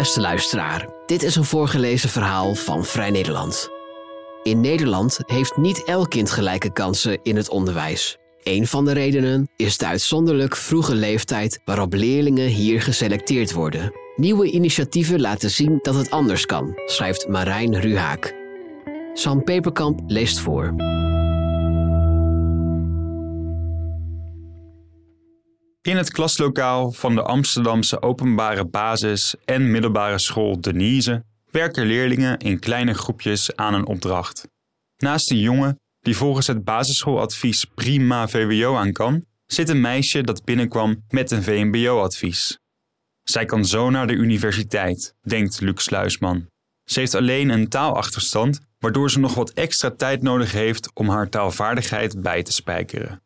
Beste luisteraar, dit is een voorgelezen verhaal van Vrij Nederland. In Nederland heeft niet elk kind gelijke kansen in het onderwijs. Een van de redenen is de uitzonderlijk vroege leeftijd waarop leerlingen hier geselecteerd worden. Nieuwe initiatieven laten zien dat het anders kan, schrijft Marijn Ruhaak. Sam Peperkamp leest voor. In het klaslokaal van de Amsterdamse openbare basis- en middelbare school Denise werken leerlingen in kleine groepjes aan een opdracht. Naast een jongen die volgens het basisschooladvies prima VWO aan kan, zit een meisje dat binnenkwam met een VMBO-advies. Zij kan zo naar de universiteit, denkt Luc Sluisman. Ze heeft alleen een taalachterstand, waardoor ze nog wat extra tijd nodig heeft om haar taalvaardigheid bij te spijkeren.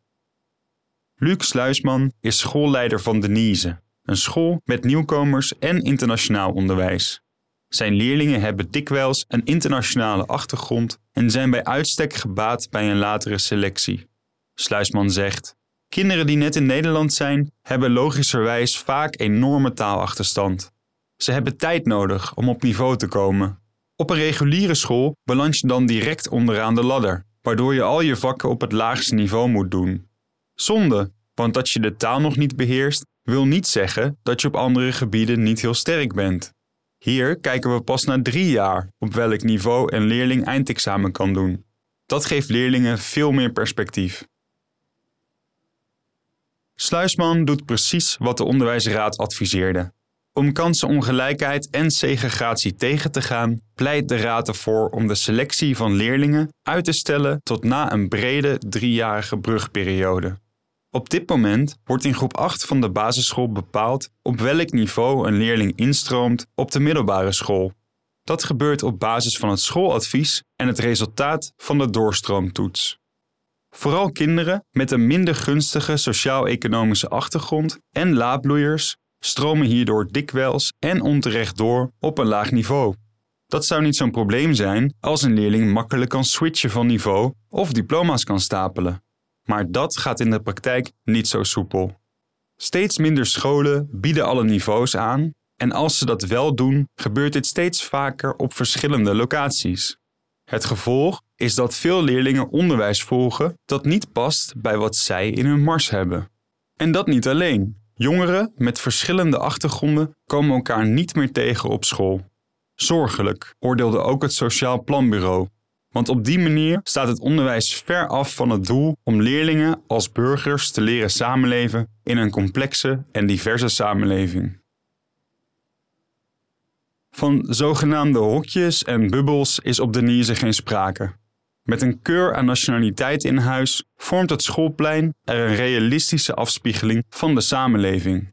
Luc Sluisman is schoolleider van Denise, een school met nieuwkomers en internationaal onderwijs. Zijn leerlingen hebben dikwijls een internationale achtergrond en zijn bij uitstek gebaat bij een latere selectie. Sluisman zegt: Kinderen die net in Nederland zijn, hebben logischerwijs vaak enorme taalachterstand. Ze hebben tijd nodig om op niveau te komen. Op een reguliere school beland je dan direct onderaan de ladder, waardoor je al je vakken op het laagste niveau moet doen. Zonde, want dat je de taal nog niet beheerst, wil niet zeggen dat je op andere gebieden niet heel sterk bent. Hier kijken we pas na drie jaar op welk niveau een leerling eindexamen kan doen. Dat geeft leerlingen veel meer perspectief. Sluisman doet precies wat de onderwijsraad adviseerde. Om kansenongelijkheid en segregatie tegen te gaan, pleit de raad ervoor om de selectie van leerlingen uit te stellen tot na een brede driejarige brugperiode. Op dit moment wordt in groep 8 van de basisschool bepaald op welk niveau een leerling instroomt op de middelbare school. Dat gebeurt op basis van het schooladvies en het resultaat van de doorstroomtoets. Vooral kinderen met een minder gunstige sociaal-economische achtergrond en laadbloeiers stromen hierdoor dikwijls en onterecht door op een laag niveau. Dat zou niet zo'n probleem zijn als een leerling makkelijk kan switchen van niveau of diploma's kan stapelen. Maar dat gaat in de praktijk niet zo soepel. Steeds minder scholen bieden alle niveaus aan en als ze dat wel doen, gebeurt dit steeds vaker op verschillende locaties. Het gevolg is dat veel leerlingen onderwijs volgen dat niet past bij wat zij in hun mars hebben. En dat niet alleen. Jongeren met verschillende achtergronden komen elkaar niet meer tegen op school. Zorgelijk, oordeelde ook het Sociaal Planbureau want op die manier staat het onderwijs ver af van het doel om leerlingen als burgers te leren samenleven in een complexe en diverse samenleving. Van zogenaamde hokjes en bubbels is op Denise geen sprake. Met een keur aan nationaliteit in huis vormt het schoolplein er een realistische afspiegeling van de samenleving.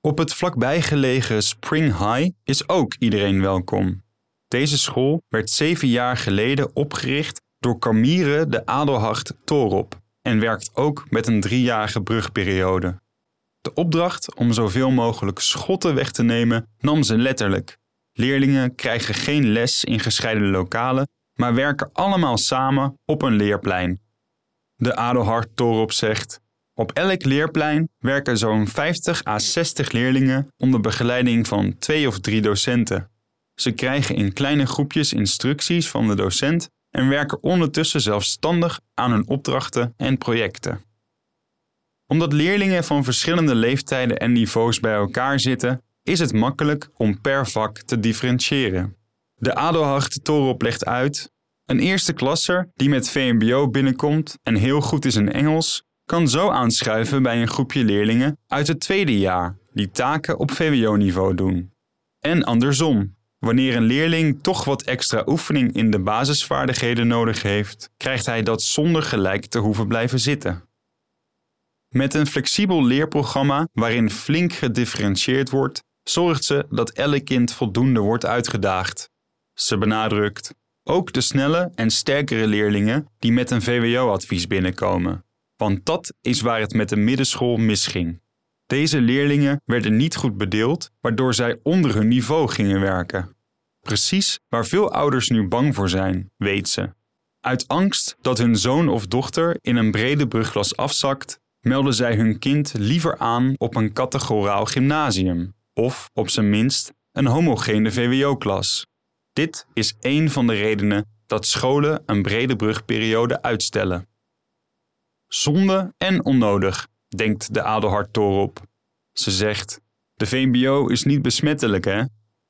Op het vlakbij gelegen Spring High is ook iedereen welkom. Deze school werd zeven jaar geleden opgericht door Camire de Adelhart Torop en werkt ook met een driejarige brugperiode. De opdracht om zoveel mogelijk schotten weg te nemen nam ze letterlijk. Leerlingen krijgen geen les in gescheiden lokalen, maar werken allemaal samen op een leerplein. De Adelhart Torop zegt: Op elk leerplein werken zo'n 50 à 60 leerlingen onder begeleiding van twee of drie docenten. Ze krijgen in kleine groepjes instructies van de docent en werken ondertussen zelfstandig aan hun opdrachten en projecten. Omdat leerlingen van verschillende leeftijden en niveaus bij elkaar zitten, is het makkelijk om per vak te differentiëren. De Adelhart Torop legt uit: een eerste klasser die met VMBO binnenkomt en heel goed is in Engels, kan zo aanschuiven bij een groepje leerlingen uit het tweede jaar die taken op VWO-niveau doen. En andersom. Wanneer een leerling toch wat extra oefening in de basisvaardigheden nodig heeft, krijgt hij dat zonder gelijk te hoeven blijven zitten. Met een flexibel leerprogramma waarin flink gedifferentieerd wordt, zorgt ze dat elk kind voldoende wordt uitgedaagd. Ze benadrukt ook de snelle en sterkere leerlingen die met een VWO-advies binnenkomen, want dat is waar het met de middenschool misging. Deze leerlingen werden niet goed bedeeld, waardoor zij onder hun niveau gingen werken. Precies waar veel ouders nu bang voor zijn, weet ze. Uit angst dat hun zoon of dochter in een brede brugklas afzakt, melden zij hun kind liever aan op een categoraal gymnasium, of op zijn minst een homogene VWO-klas. Dit is één van de redenen dat scholen een brede brugperiode uitstellen. Zonde en onnodig, denkt de Adelhard Torop. Ze zegt: De VMBO is niet besmettelijk, hè?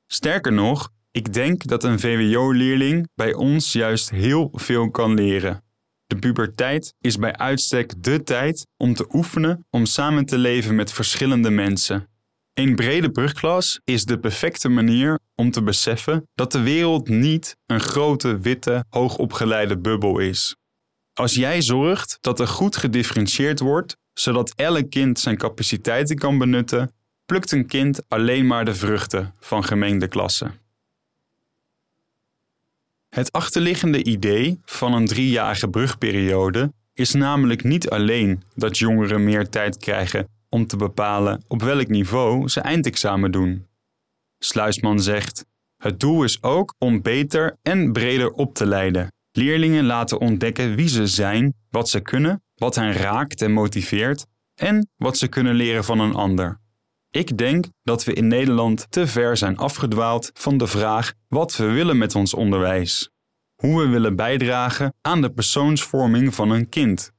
Sterker nog, ik denk dat een VWO-leerling bij ons juist heel veel kan leren. De puberteit is bij uitstek de tijd om te oefenen om samen te leven met verschillende mensen. Een brede brugklas is de perfecte manier om te beseffen dat de wereld niet een grote, witte, hoogopgeleide bubbel is. Als jij zorgt dat er goed gedifferentieerd wordt, zodat elk kind zijn capaciteiten kan benutten, plukt een kind alleen maar de vruchten van gemengde klassen. Het achterliggende idee van een driejarige brugperiode is namelijk niet alleen dat jongeren meer tijd krijgen om te bepalen op welk niveau ze eindexamen doen. Sluisman zegt: Het doel is ook om beter en breder op te leiden. Leerlingen laten ontdekken wie ze zijn, wat ze kunnen, wat hen raakt en motiveert en wat ze kunnen leren van een ander. Ik denk dat we in Nederland te ver zijn afgedwaald van de vraag wat we willen met ons onderwijs. Hoe we willen bijdragen aan de persoonsvorming van een kind.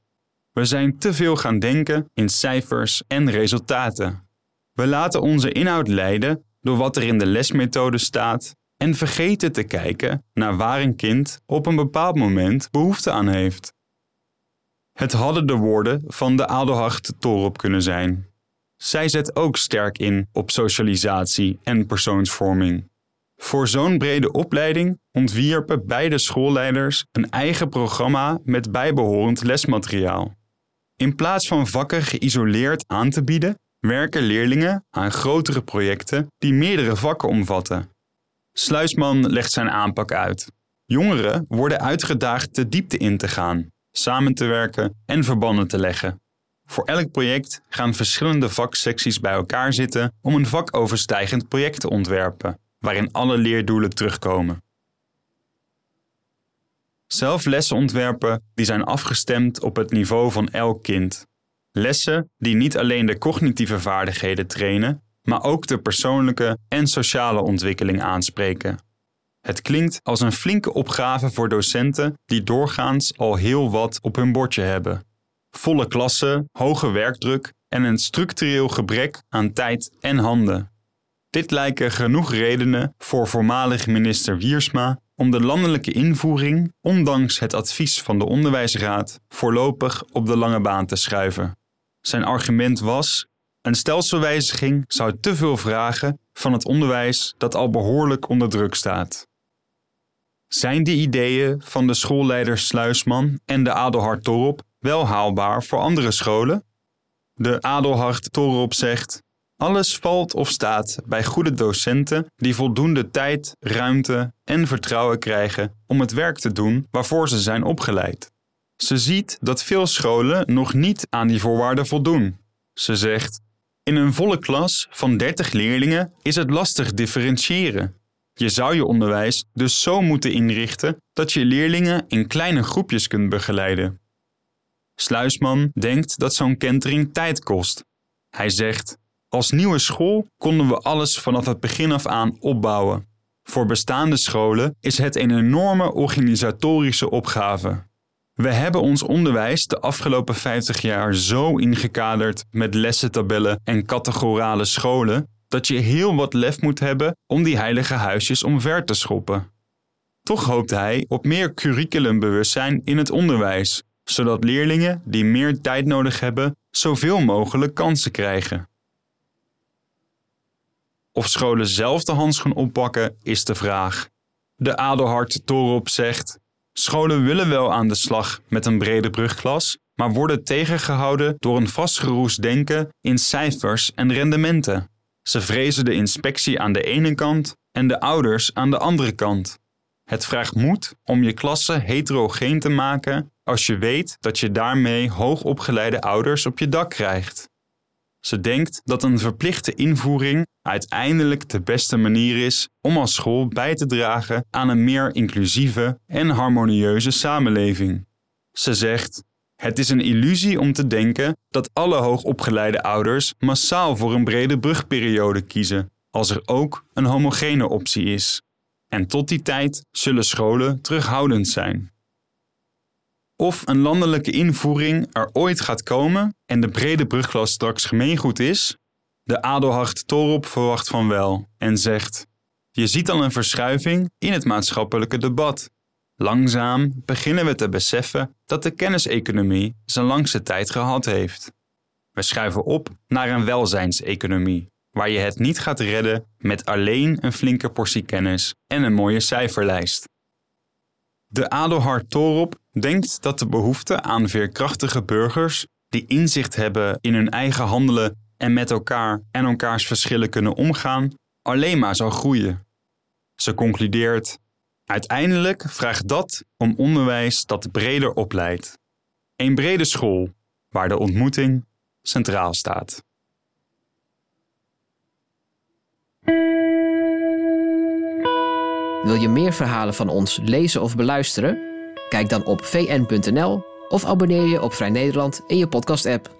We zijn te veel gaan denken in cijfers en resultaten. We laten onze inhoud leiden door wat er in de lesmethode staat en vergeten te kijken naar waar een kind op een bepaald moment behoefte aan heeft. Het hadden de woorden van de Adelhard Torop kunnen zijn. Zij zet ook sterk in op socialisatie en persoonsvorming. Voor zo'n brede opleiding ontwierpen beide schoolleiders een eigen programma met bijbehorend lesmateriaal. In plaats van vakken geïsoleerd aan te bieden, werken leerlingen aan grotere projecten die meerdere vakken omvatten. Sluisman legt zijn aanpak uit. Jongeren worden uitgedaagd de diepte in te gaan, samen te werken en verbanden te leggen. Voor elk project gaan verschillende vaksecties bij elkaar zitten om een vakoverstijgend project te ontwerpen, waarin alle leerdoelen terugkomen. Zelf lessen ontwerpen die zijn afgestemd op het niveau van elk kind. Lessen die niet alleen de cognitieve vaardigheden trainen, maar ook de persoonlijke en sociale ontwikkeling aanspreken. Het klinkt als een flinke opgave voor docenten die doorgaans al heel wat op hun bordje hebben. Volle klassen, hoge werkdruk en een structureel gebrek aan tijd en handen. Dit lijken genoeg redenen voor voormalig minister Wiersma om de landelijke invoering, ondanks het advies van de Onderwijsraad, voorlopig op de lange baan te schuiven. Zijn argument was: een stelselwijziging zou te veel vragen van het onderwijs dat al behoorlijk onder druk staat. Zijn de ideeën van de schoolleider Sluisman en de Adelhard Torop wel haalbaar voor andere scholen? De Adelhard Torop zegt: alles valt of staat bij goede docenten die voldoende tijd, ruimte en vertrouwen krijgen om het werk te doen waarvoor ze zijn opgeleid. Ze ziet dat veel scholen nog niet aan die voorwaarden voldoen. Ze zegt: In een volle klas van 30 leerlingen is het lastig differentiëren. Je zou je onderwijs dus zo moeten inrichten dat je leerlingen in kleine groepjes kunt begeleiden. Sluisman denkt dat zo'n kentering tijd kost. Hij zegt: Als nieuwe school konden we alles vanaf het begin af aan opbouwen. Voor bestaande scholen is het een enorme organisatorische opgave. We hebben ons onderwijs de afgelopen 50 jaar zo ingekaderd met lessentabellen en categorale scholen dat je heel wat lef moet hebben om die heilige huisjes omver te schoppen. Toch hoopt hij op meer curriculumbewustzijn in het onderwijs, zodat leerlingen die meer tijd nodig hebben, zoveel mogelijk kansen krijgen. Of scholen zelf de handschoen oppakken, is de vraag. De Adelhard Torop zegt: Scholen willen wel aan de slag met een brede brugklas, maar worden tegengehouden door een vastgeroest denken in cijfers en rendementen. Ze vrezen de inspectie aan de ene kant en de ouders aan de andere kant. Het vraagt moed om je klasse heterogeen te maken als je weet dat je daarmee hoogopgeleide ouders op je dak krijgt. Ze denkt dat een verplichte invoering uiteindelijk de beste manier is om als school bij te dragen aan een meer inclusieve en harmonieuze samenleving. Ze zegt: Het is een illusie om te denken dat alle hoogopgeleide ouders massaal voor een brede brugperiode kiezen, als er ook een homogene optie is. En tot die tijd zullen scholen terughoudend zijn. Of een landelijke invoering er ooit gaat komen en de brede brugklas straks gemeengoed is, de Adelhard Torop verwacht van wel en zegt: Je ziet al een verschuiving in het maatschappelijke debat. Langzaam beginnen we te beseffen dat de kenniseconomie zijn langste tijd gehad heeft. We schuiven op naar een welzijnseconomie, waar je het niet gaat redden met alleen een flinke portie kennis en een mooie cijferlijst. De Adelhard Torop denkt dat de behoefte aan veerkrachtige burgers die inzicht hebben in hun eigen handelen en met elkaar en elkaars verschillen kunnen omgaan, alleen maar zal groeien. Ze concludeert: Uiteindelijk vraagt dat om onderwijs dat breder opleidt. Een brede school waar de ontmoeting centraal staat. Wil je meer verhalen van ons lezen of beluisteren? Kijk dan op vn.nl of abonneer je op Vrij Nederland in je podcast-app.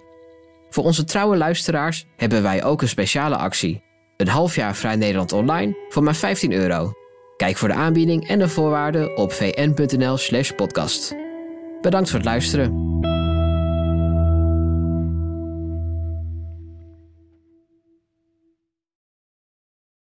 Voor onze trouwe luisteraars hebben wij ook een speciale actie. Een half jaar Vrij Nederland online voor maar 15 euro. Kijk voor de aanbieding en de voorwaarden op vn.nl/podcast. Bedankt voor het luisteren.